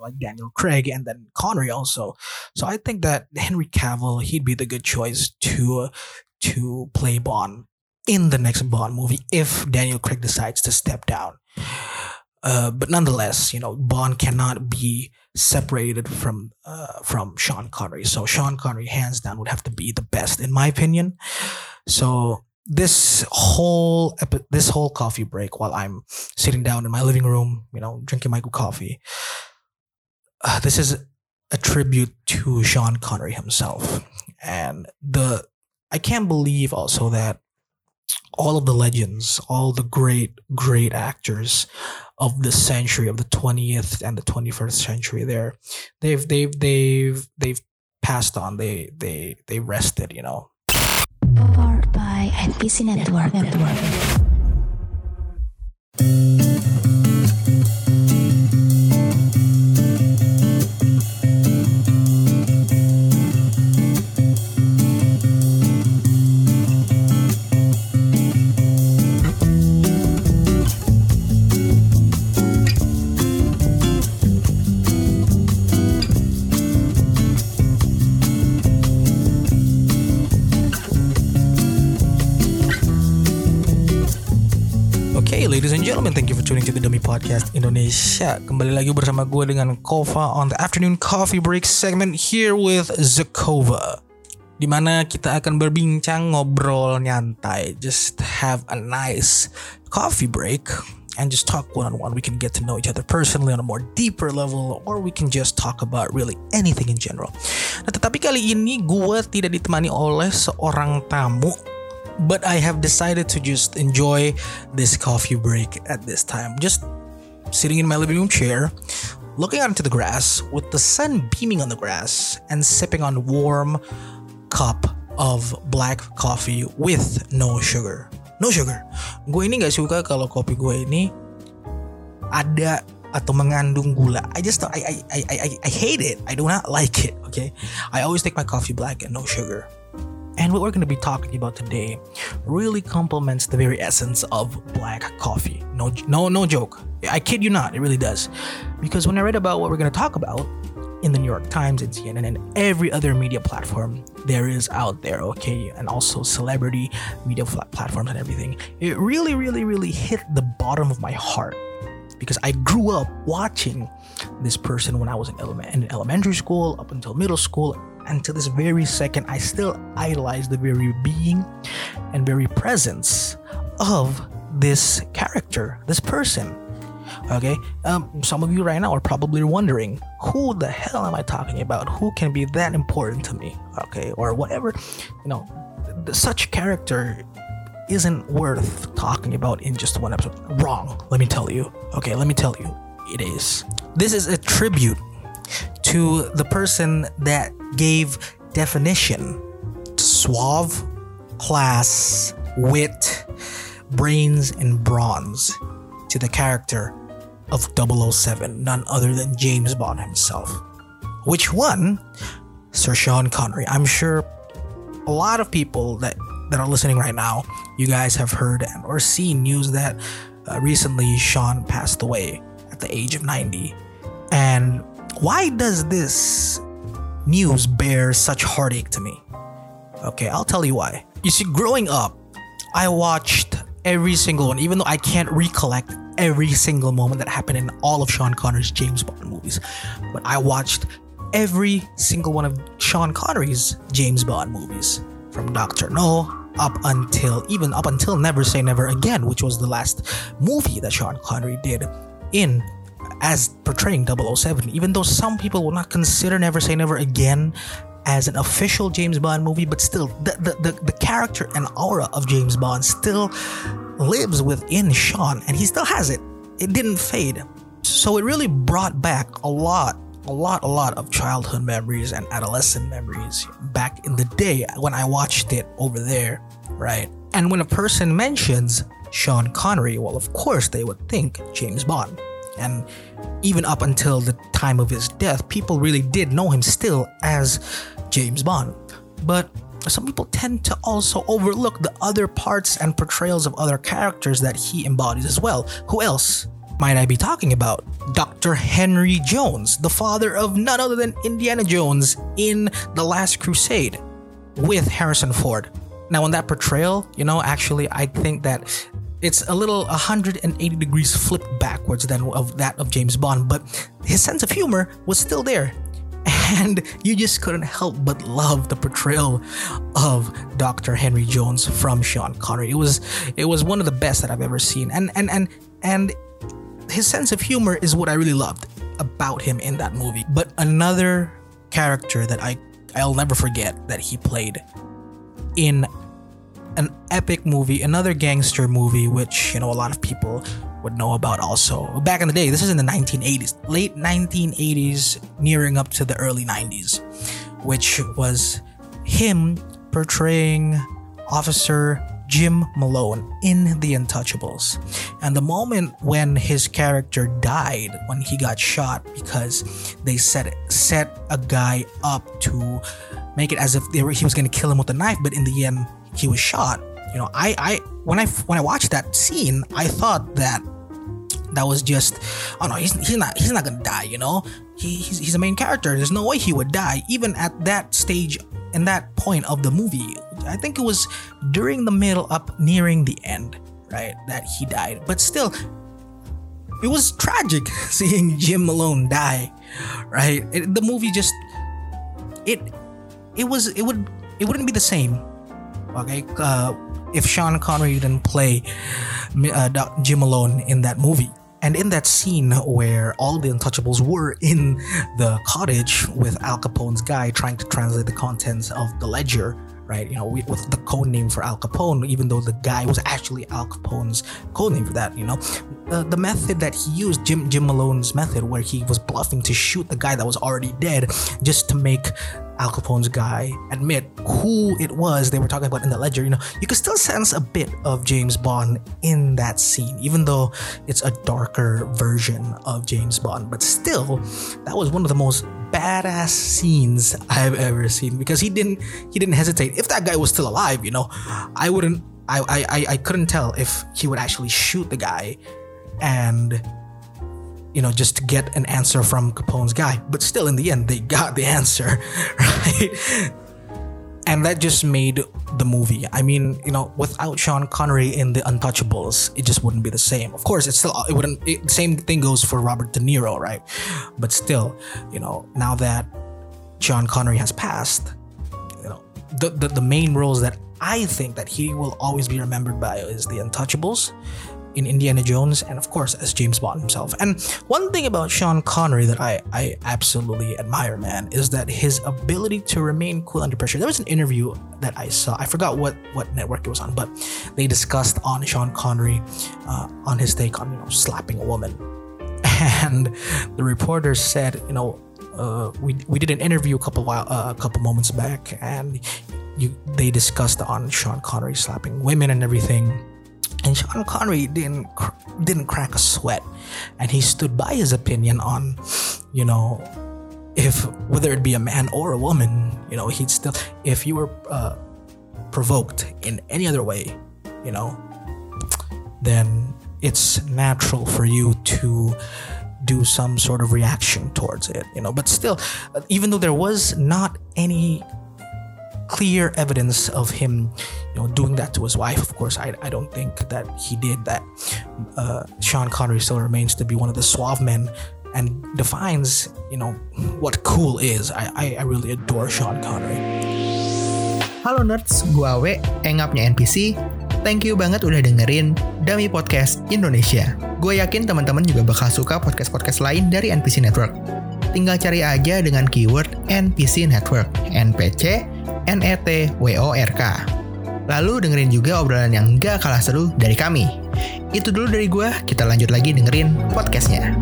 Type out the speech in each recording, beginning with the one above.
like Daniel Craig and then Connery also. So I think that Henry Cavill he'd be the good choice to to play Bond in the next Bond movie if Daniel Craig decides to step down. Uh, but nonetheless, you know, Bond cannot be separated from uh, from Sean Connery. So Sean Connery, hands down, would have to be the best in my opinion. So this whole epi- this whole coffee break, while I'm sitting down in my living room, you know, drinking my coffee, uh, this is a tribute to Sean Connery himself, and the I can't believe also that all of the legends, all the great, great actors of the century, of the 20th and the 21st century, there, they've, they've, they've, they've passed on. They, they, they rested, you know. Powered by NPC Network. Network. Ladies and gentlemen, thank you for tuning to the Dummy Podcast Indonesia. Kembali lagi bersama gue dengan Kova on the afternoon coffee break segment here with Zakova. Di mana kita akan berbincang ngobrol nyantai, just have a nice coffee break and just talk one on one. We can get to know each other personally on a more deeper level, or we can just talk about really anything in general. Nah, tetapi kali ini gue tidak ditemani oleh seorang tamu but I have decided to just enjoy this coffee break at this time. Just sitting in my living room chair, looking out into the grass with the sun beaming on the grass and sipping on warm cup of black coffee with no sugar. No sugar. Gue ini gak suka kalau kopi gue ini ada atau mengandung gula. I just I I I I, I hate it. I do not like it. Okay. I always take my coffee black and no sugar. And what we're going to be talking about today really complements the very essence of black coffee. No, no, no joke. I kid you not. It really does. Because when I read about what we're going to talk about in the New York Times and CNN and every other media platform there is out there, okay, and also celebrity media platforms and everything, it really, really, really hit the bottom of my heart because I grew up watching this person when I was in, in elementary school up until middle school to this very second, I still idolize the very being and very presence of this character, this person. Okay, um, some of you right now are probably wondering who the hell am I talking about? Who can be that important to me? Okay, or whatever, you know, such character isn't worth talking about in just one episode. Wrong, let me tell you. Okay, let me tell you, it is. This is a tribute to the person that gave definition suave, class, wit, brains, and bronze to the character of 007, none other than James Bond himself. Which one? Sir Sean Connery. I'm sure a lot of people that, that are listening right now, you guys have heard or seen news that uh, recently Sean passed away at the age of 90. And why does this news bear such heartache to me? Okay, I'll tell you why. You see, growing up, I watched every single one, even though I can't recollect every single moment that happened in all of Sean Connery's James Bond movies. But I watched every single one of Sean Connery's James Bond movies, from Doctor No up until even up until Never Say Never Again, which was the last movie that Sean Connery did in as portraying 007, even though some people will not consider Never Say Never Again as an official James Bond movie, but still, the, the, the, the character and aura of James Bond still lives within Sean, and he still has it. It didn't fade. So it really brought back a lot, a lot, a lot of childhood memories and adolescent memories back in the day when I watched it over there, right? And when a person mentions Sean Connery, well, of course they would think James Bond. And even up until the time of his death, people really did know him still as James Bond. But some people tend to also overlook the other parts and portrayals of other characters that he embodies as well. Who else might I be talking about? Dr. Henry Jones, the father of none other than Indiana Jones in The Last Crusade with Harrison Ford. Now, in that portrayal, you know, actually, I think that it's a little 180 degrees flipped backwards than of that of James Bond, but his sense of humor was still there. And you just couldn't help but love the portrayal of Dr. Henry Jones from Sean Connery. It was it was one of the best that I've ever seen. And and and and his sense of humor is what I really loved about him in that movie. But another character that I I'll never forget that he played in an epic movie, another gangster movie, which you know a lot of people would know about also. Back in the day, this is in the 1980s, late 1980s, nearing up to the early 90s, which was him portraying Officer Jim Malone in The Untouchables. And the moment when his character died, when he got shot, because they set set a guy up to make it as if were, he was going to kill him with a knife, but in the end he was shot. You know, I I when I when I watched that scene, I thought that that was just oh no he's, he's not he's not gonna die you know? He, he's, he's a main character. There's no way he would die even at that stage in that point of the movie. I think it was during the middle up nearing the end right that he died. But still it was tragic seeing jim malone die right? It, the movie just it it was it would it wouldn't be the same okay uh, if sean connery didn't play uh, jim malone in that movie and in that scene where all the untouchables were in the cottage with Al Capone's guy trying to translate the contents of the ledger, right? You know, with the code name for Al Capone, even though the guy was actually Al Capone's code name for that, you know, the, the method that he used, Jim Jim Malone's method, where he was bluffing to shoot the guy that was already dead, just to make Al Capone's guy admit who it was they were talking about in the ledger, you know, you can still sense a bit of James Bond in that scene, even though it's a darker version of James Bond. But still, that was one of the most badass scenes I've ever seen because he didn't he didn't hesitate. If that guy was still alive, you know, I wouldn't I I, I couldn't tell if he would actually shoot the guy and you know, just to get an answer from Capone's guy. But still, in the end, they got the answer, right? And that just made the movie. I mean, you know, without Sean Connery in The Untouchables, it just wouldn't be the same. Of course, it's still it wouldn't. It, same thing goes for Robert De Niro, right? But still, you know, now that Sean Connery has passed, you know, the the, the main roles that I think that he will always be remembered by is The Untouchables in Indiana Jones, and of course as James Bond himself. And one thing about Sean Connery that I, I absolutely admire, man, is that his ability to remain cool under pressure. There was an interview that I saw, I forgot what, what network it was on, but they discussed on Sean Connery uh, on his take on, you know, slapping a woman. And the reporter said, you know, uh, we, we did an interview a couple while uh, a couple moments back, and you, they discussed on Sean Connery slapping women and everything and Sean Connery didn't didn't crack a sweat, and he stood by his opinion on, you know, if whether it be a man or a woman, you know, he'd still if you were uh, provoked in any other way, you know, then it's natural for you to do some sort of reaction towards it, you know. But still, even though there was not any clear evidence of him, you know, doing that to his wife. Of course, I, I don't think that he did that. Uh, Sean Connery still remains to be one of the suave men and defines, you know, what cool is. I, I, I really adore Sean Connery. Halo nerds, gua Awe, engapnya NPC. Thank you banget udah dengerin Dummy Podcast Indonesia. Gue yakin teman-teman juga bakal suka podcast-podcast lain dari NPC Network. Tinggal cari aja dengan keyword NPC Network, NPC N-E-T-W-O-R-K. Lalu dengerin juga obrolan yang gak kalah seru dari kami. Itu dulu dari gue, kita lanjut lagi dengerin podcastnya.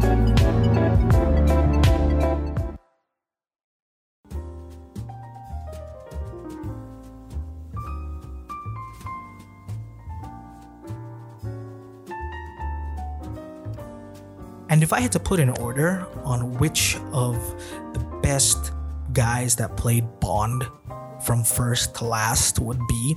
And if I had to put an order on which of the best guys that played Bond from first to last would be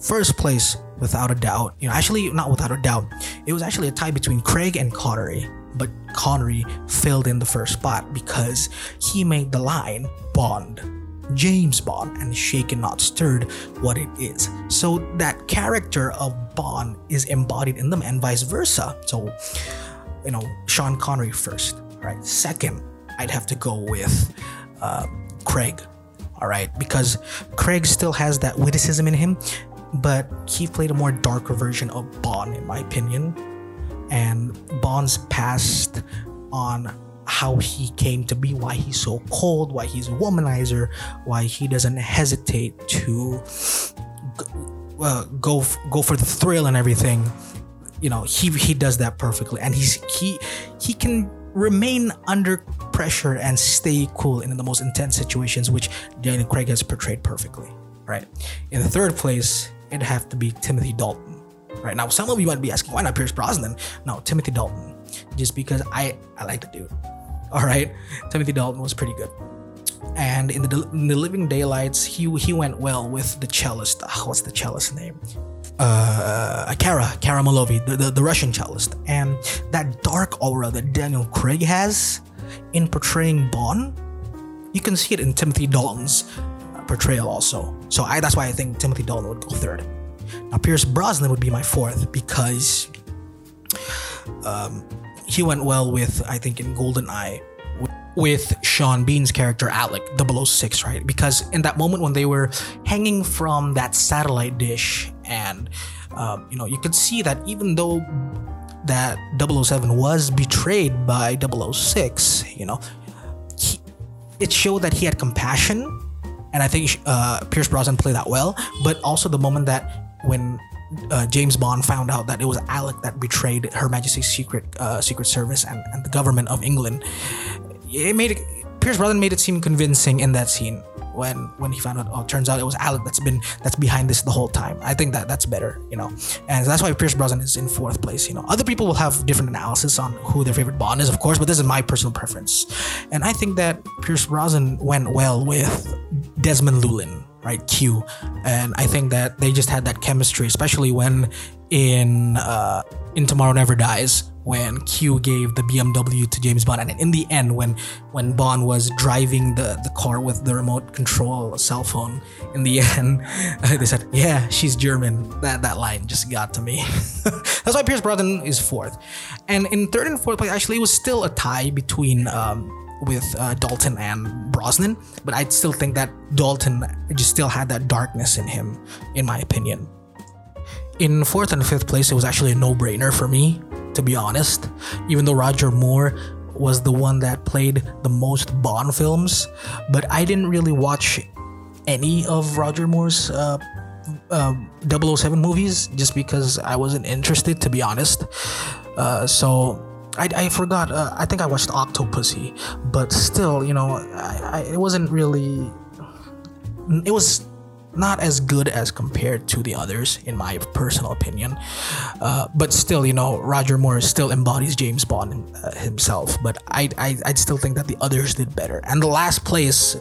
first place without a doubt. You know, actually not without a doubt. It was actually a tie between Craig and Connery, but Connery filled in the first spot because he made the line Bond, James Bond, and shaken not stirred what it is. So that character of Bond is embodied in them and vice versa. So, you know, Sean Connery first, right? Second, I'd have to go with uh, Craig, all right, because Craig still has that witticism in him, but he played a more darker version of Bond, in my opinion. And Bond's past on how he came to be, why he's so cold, why he's a womanizer, why he doesn't hesitate to uh, go go for the thrill and everything. You know, he he does that perfectly, and he's he he can remain under pressure and stay cool in the most intense situations, which Daniel Craig has portrayed perfectly. Right. In the third place, it'd have to be Timothy Dalton. Right now, some of you might be asking, why not Pierce Brosnan? No, Timothy Dalton, just because I I like the dude. All right, Timothy Dalton was pretty good. And in the, in the Living Daylights, he he went well with the cellist. Ah, what's the cellist name? Uh, Kara Kara Milovy, the, the the Russian cellist, and that dark aura that Daniel Craig has in portraying Bond, you can see it in Timothy Dalton's uh, portrayal also. So I that's why I think Timothy Dalton would go third. Now Pierce Brosnan would be my fourth because um, he went well with I think in GoldenEye with Sean Bean's character Alec 006, right? Because in that moment when they were hanging from that satellite dish, and um, you know, you could see that even though that 007 was betrayed by 006, you know, he, it showed that he had compassion, and I think uh, Pierce Brosnan played that well. But also the moment that when uh, James Bond found out that it was Alec that betrayed Her Majesty's Secret uh, Secret Service and, and the government of England, it made it, Pierce Brosnan made it seem convincing in that scene when when he found out oh turns out it was Alec that's been that's behind this the whole time. I think that that's better, you know. And that's why Pierce Brosnan is in fourth place, you know. Other people will have different analysis on who their favorite Bond is, of course, but this is my personal preference. And I think that Pierce Brosnan went well with Desmond Llewellyn, right? Q. And I think that they just had that chemistry, especially when in uh in Tomorrow Never Dies when Q gave the BMW to James Bond, and in the end, when when Bond was driving the the car with the remote control cell phone, in the end, they said, "Yeah, she's German." That that line just got to me. That's why Pierce Brosnan is fourth, and in third and fourth place, actually, it was still a tie between. Um, with uh, Dalton and Brosnan, but I still think that Dalton just still had that darkness in him, in my opinion. In fourth and fifth place, it was actually a no-brainer for me to be honest. Even though Roger Moore was the one that played the most Bond films, but I didn't really watch any of Roger Moore's uh, uh, 007 movies just because I wasn't interested, to be honest. Uh, so I, I forgot. Uh, I think I watched Octopussy, but still, you know, I, I, it wasn't really. It was not as good as compared to the others, in my personal opinion. Uh, but still, you know, Roger Moore still embodies James Bond uh, himself. But I, I, I'd still think that the others did better. And the last place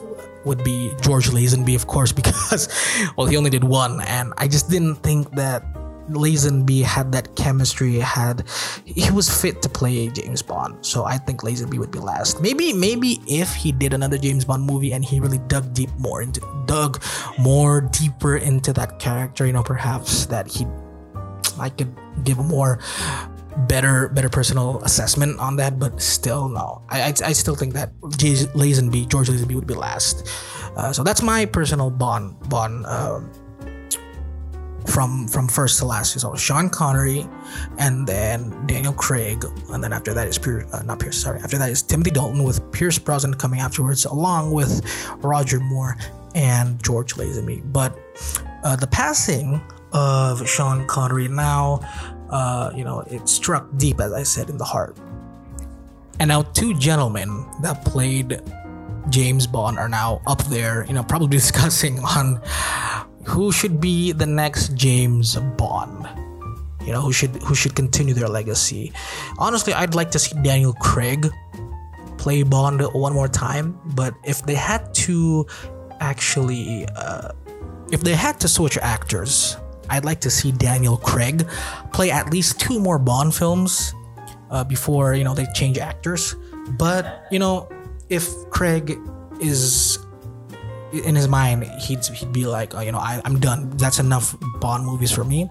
would be George Lazenby, of course, because well, he only did one, and I just didn't think that Lazenby had that chemistry. Had he was fit to play James Bond, so I think Lazenby would be last. Maybe maybe if he did another James Bond movie and he really dug deep more into dug more deeper into that character, you know, perhaps that he I could give a more better better personal assessment on that but still no i i, I still think that lazenby george lazenby would be last uh, so that's my personal bond bond um, from from first to last. So Sean Connery, and then Daniel Craig, and then after that is Pierce, uh, not Pierce. Sorry, after that is Timothy Dalton with Pierce Brosnan coming afterwards, along with Roger Moore and George Lazenby. But uh, the passing of Sean Connery now, uh, you know, it struck deep, as I said, in the heart. And now two gentlemen that played James Bond are now up there, you know, probably discussing on who should be the next James Bond. You know, who should who should continue their legacy. Honestly, I'd like to see Daniel Craig play Bond one more time, but if they had to actually uh, if they had to switch actors, I'd like to see Daniel Craig play at least two more Bond films uh, before you know they change actors. But you know, if Craig is in his mind, he'd he'd be like, oh, you know, I, I'm done. That's enough Bond movies for me.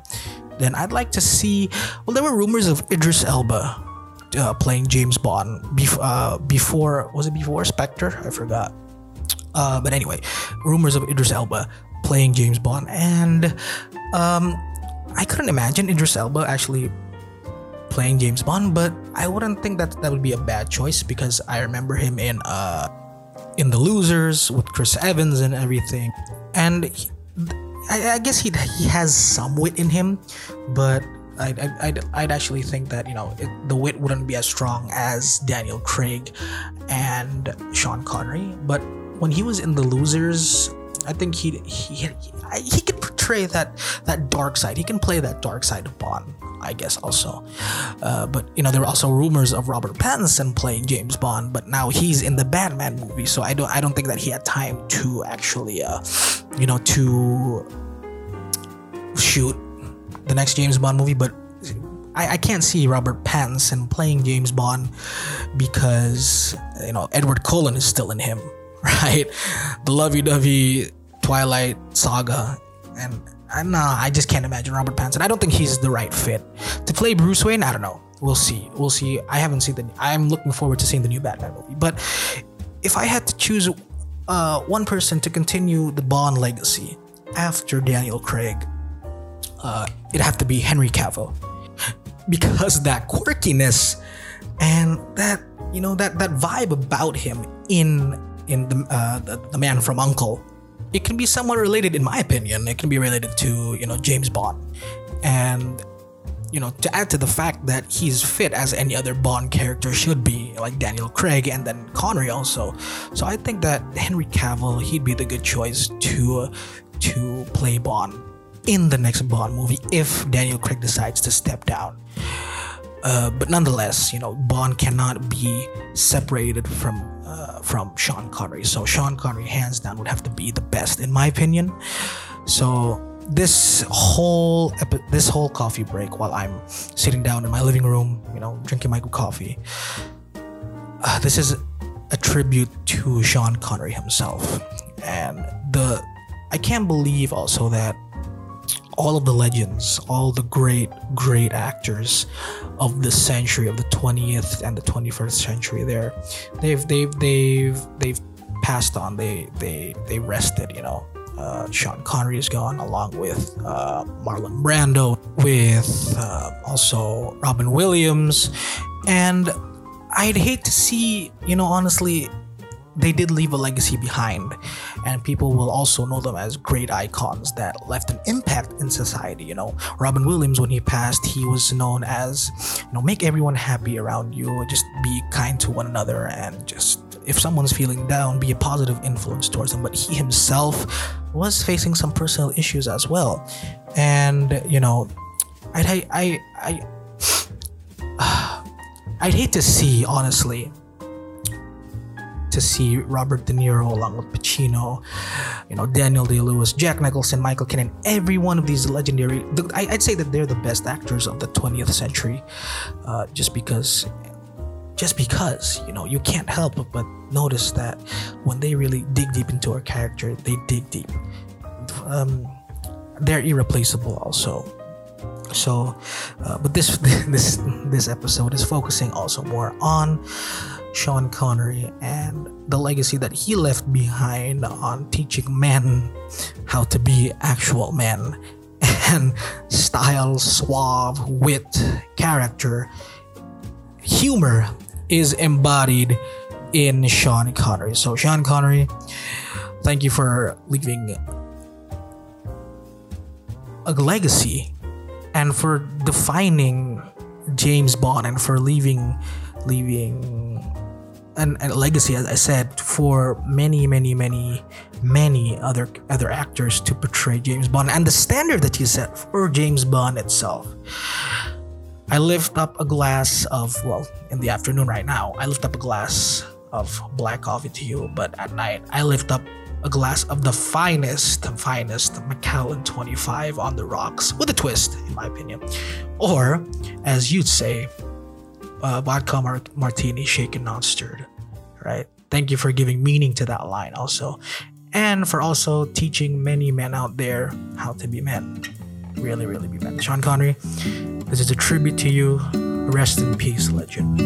Then I'd like to see. Well, there were rumors of Idris Elba uh, playing James Bond bef- uh, before. Was it before Spectre? I forgot. Uh, but anyway, rumors of Idris Elba playing James Bond, and um, I couldn't imagine Idris Elba actually playing James Bond, but I wouldn't think that that would be a bad choice because I remember him in uh in The Losers with Chris Evans and everything, and he, I, I, guess he he has some wit in him, but. I'd, I'd, actually think that you know it, the wit wouldn't be as strong as Daniel Craig and Sean Connery, but when he was in The Losers, I think he he he, can portray that that dark side. He can play that dark side of Bond. I guess also, uh, but you know there were also rumors of Robert Pattinson playing James Bond, but now he's in the Batman movie, so I don't I don't think that he had time to actually, uh, you know, to shoot the next James Bond movie. But I, I can't see Robert Pattinson playing James Bond because you know Edward Cullen is still in him right? The lovey-dovey Twilight saga, and I nah, I just can't imagine Robert Pattinson. I don't think he's the right fit to play Bruce Wayne. I don't know. We'll see. We'll see. I haven't seen the. I'm looking forward to seeing the new Batman movie. But if I had to choose uh, one person to continue the Bond legacy after Daniel Craig, uh, it'd have to be Henry Cavill because that quirkiness and that you know that that vibe about him in in the, uh, the, the man from Uncle, it can be somewhat related, in my opinion. It can be related to you know James Bond, and you know to add to the fact that he's fit as any other Bond character should be, like Daniel Craig and then Connery also. So I think that Henry Cavill he'd be the good choice to to play Bond in the next Bond movie if Daniel Craig decides to step down. Uh, but nonetheless, you know, Bond cannot be separated from uh, from Sean Connery. So Sean Connery, hands down, would have to be the best in my opinion. So this whole epi- this whole coffee break, while I'm sitting down in my living room, you know, drinking my good coffee, uh, this is a tribute to Sean Connery himself, and the I can't believe also that all of the legends, all the great, great actors of the century, of the 20th and the 21st century, there, they've, they've, they've, they've passed on. They, they, they rested. You know, uh, Sean Connery is gone, along with uh, Marlon Brando, with uh, also Robin Williams, and I'd hate to see, you know, honestly, they did leave a legacy behind and people will also know them as great icons that left an impact in society you know. Robin williams when he passed he was known as you know make everyone happy around you just be kind to one another and just if someone's feeling down be a positive influence towards them. But he himself was facing some personal issues as well. And you know i i i, I I'd hate to see honestly to see Robert De Niro along with Pacino, you know, Daniel Day Lewis, Jack Nicholson, Michael Caine, every one of these legendary. I'd say that they're the best actors of the 20th century, uh, just because. Just because, you know, you can't help but notice that when they really dig deep into a character, they dig deep. Um, they're irreplaceable, also. So, uh, but this this this episode is focusing also more on Sean Connery and the legacy that he left behind on teaching men how to be actual men and style, suave, wit, character, humor is embodied in Sean Connery. So, Sean Connery, thank you for leaving a legacy and for defining James Bond and for leaving leaving and, a legacy, as I said, for many, many, many, many other other actors to portray James Bond, and the standard that he set for James Bond itself. I lift up a glass of well, in the afternoon right now, I lift up a glass of black coffee to you, but at night I lift up a glass of the finest, the finest Macallan 25 on the rocks with a twist, in my opinion, or as you'd say, uh, vodka mar- martini, shaken not stirred. Right. Thank you for giving meaning to that line also, and for also teaching many men out there how to be men. Really, really be men. Sean Connery, this is a tribute to you. Rest in peace, legend.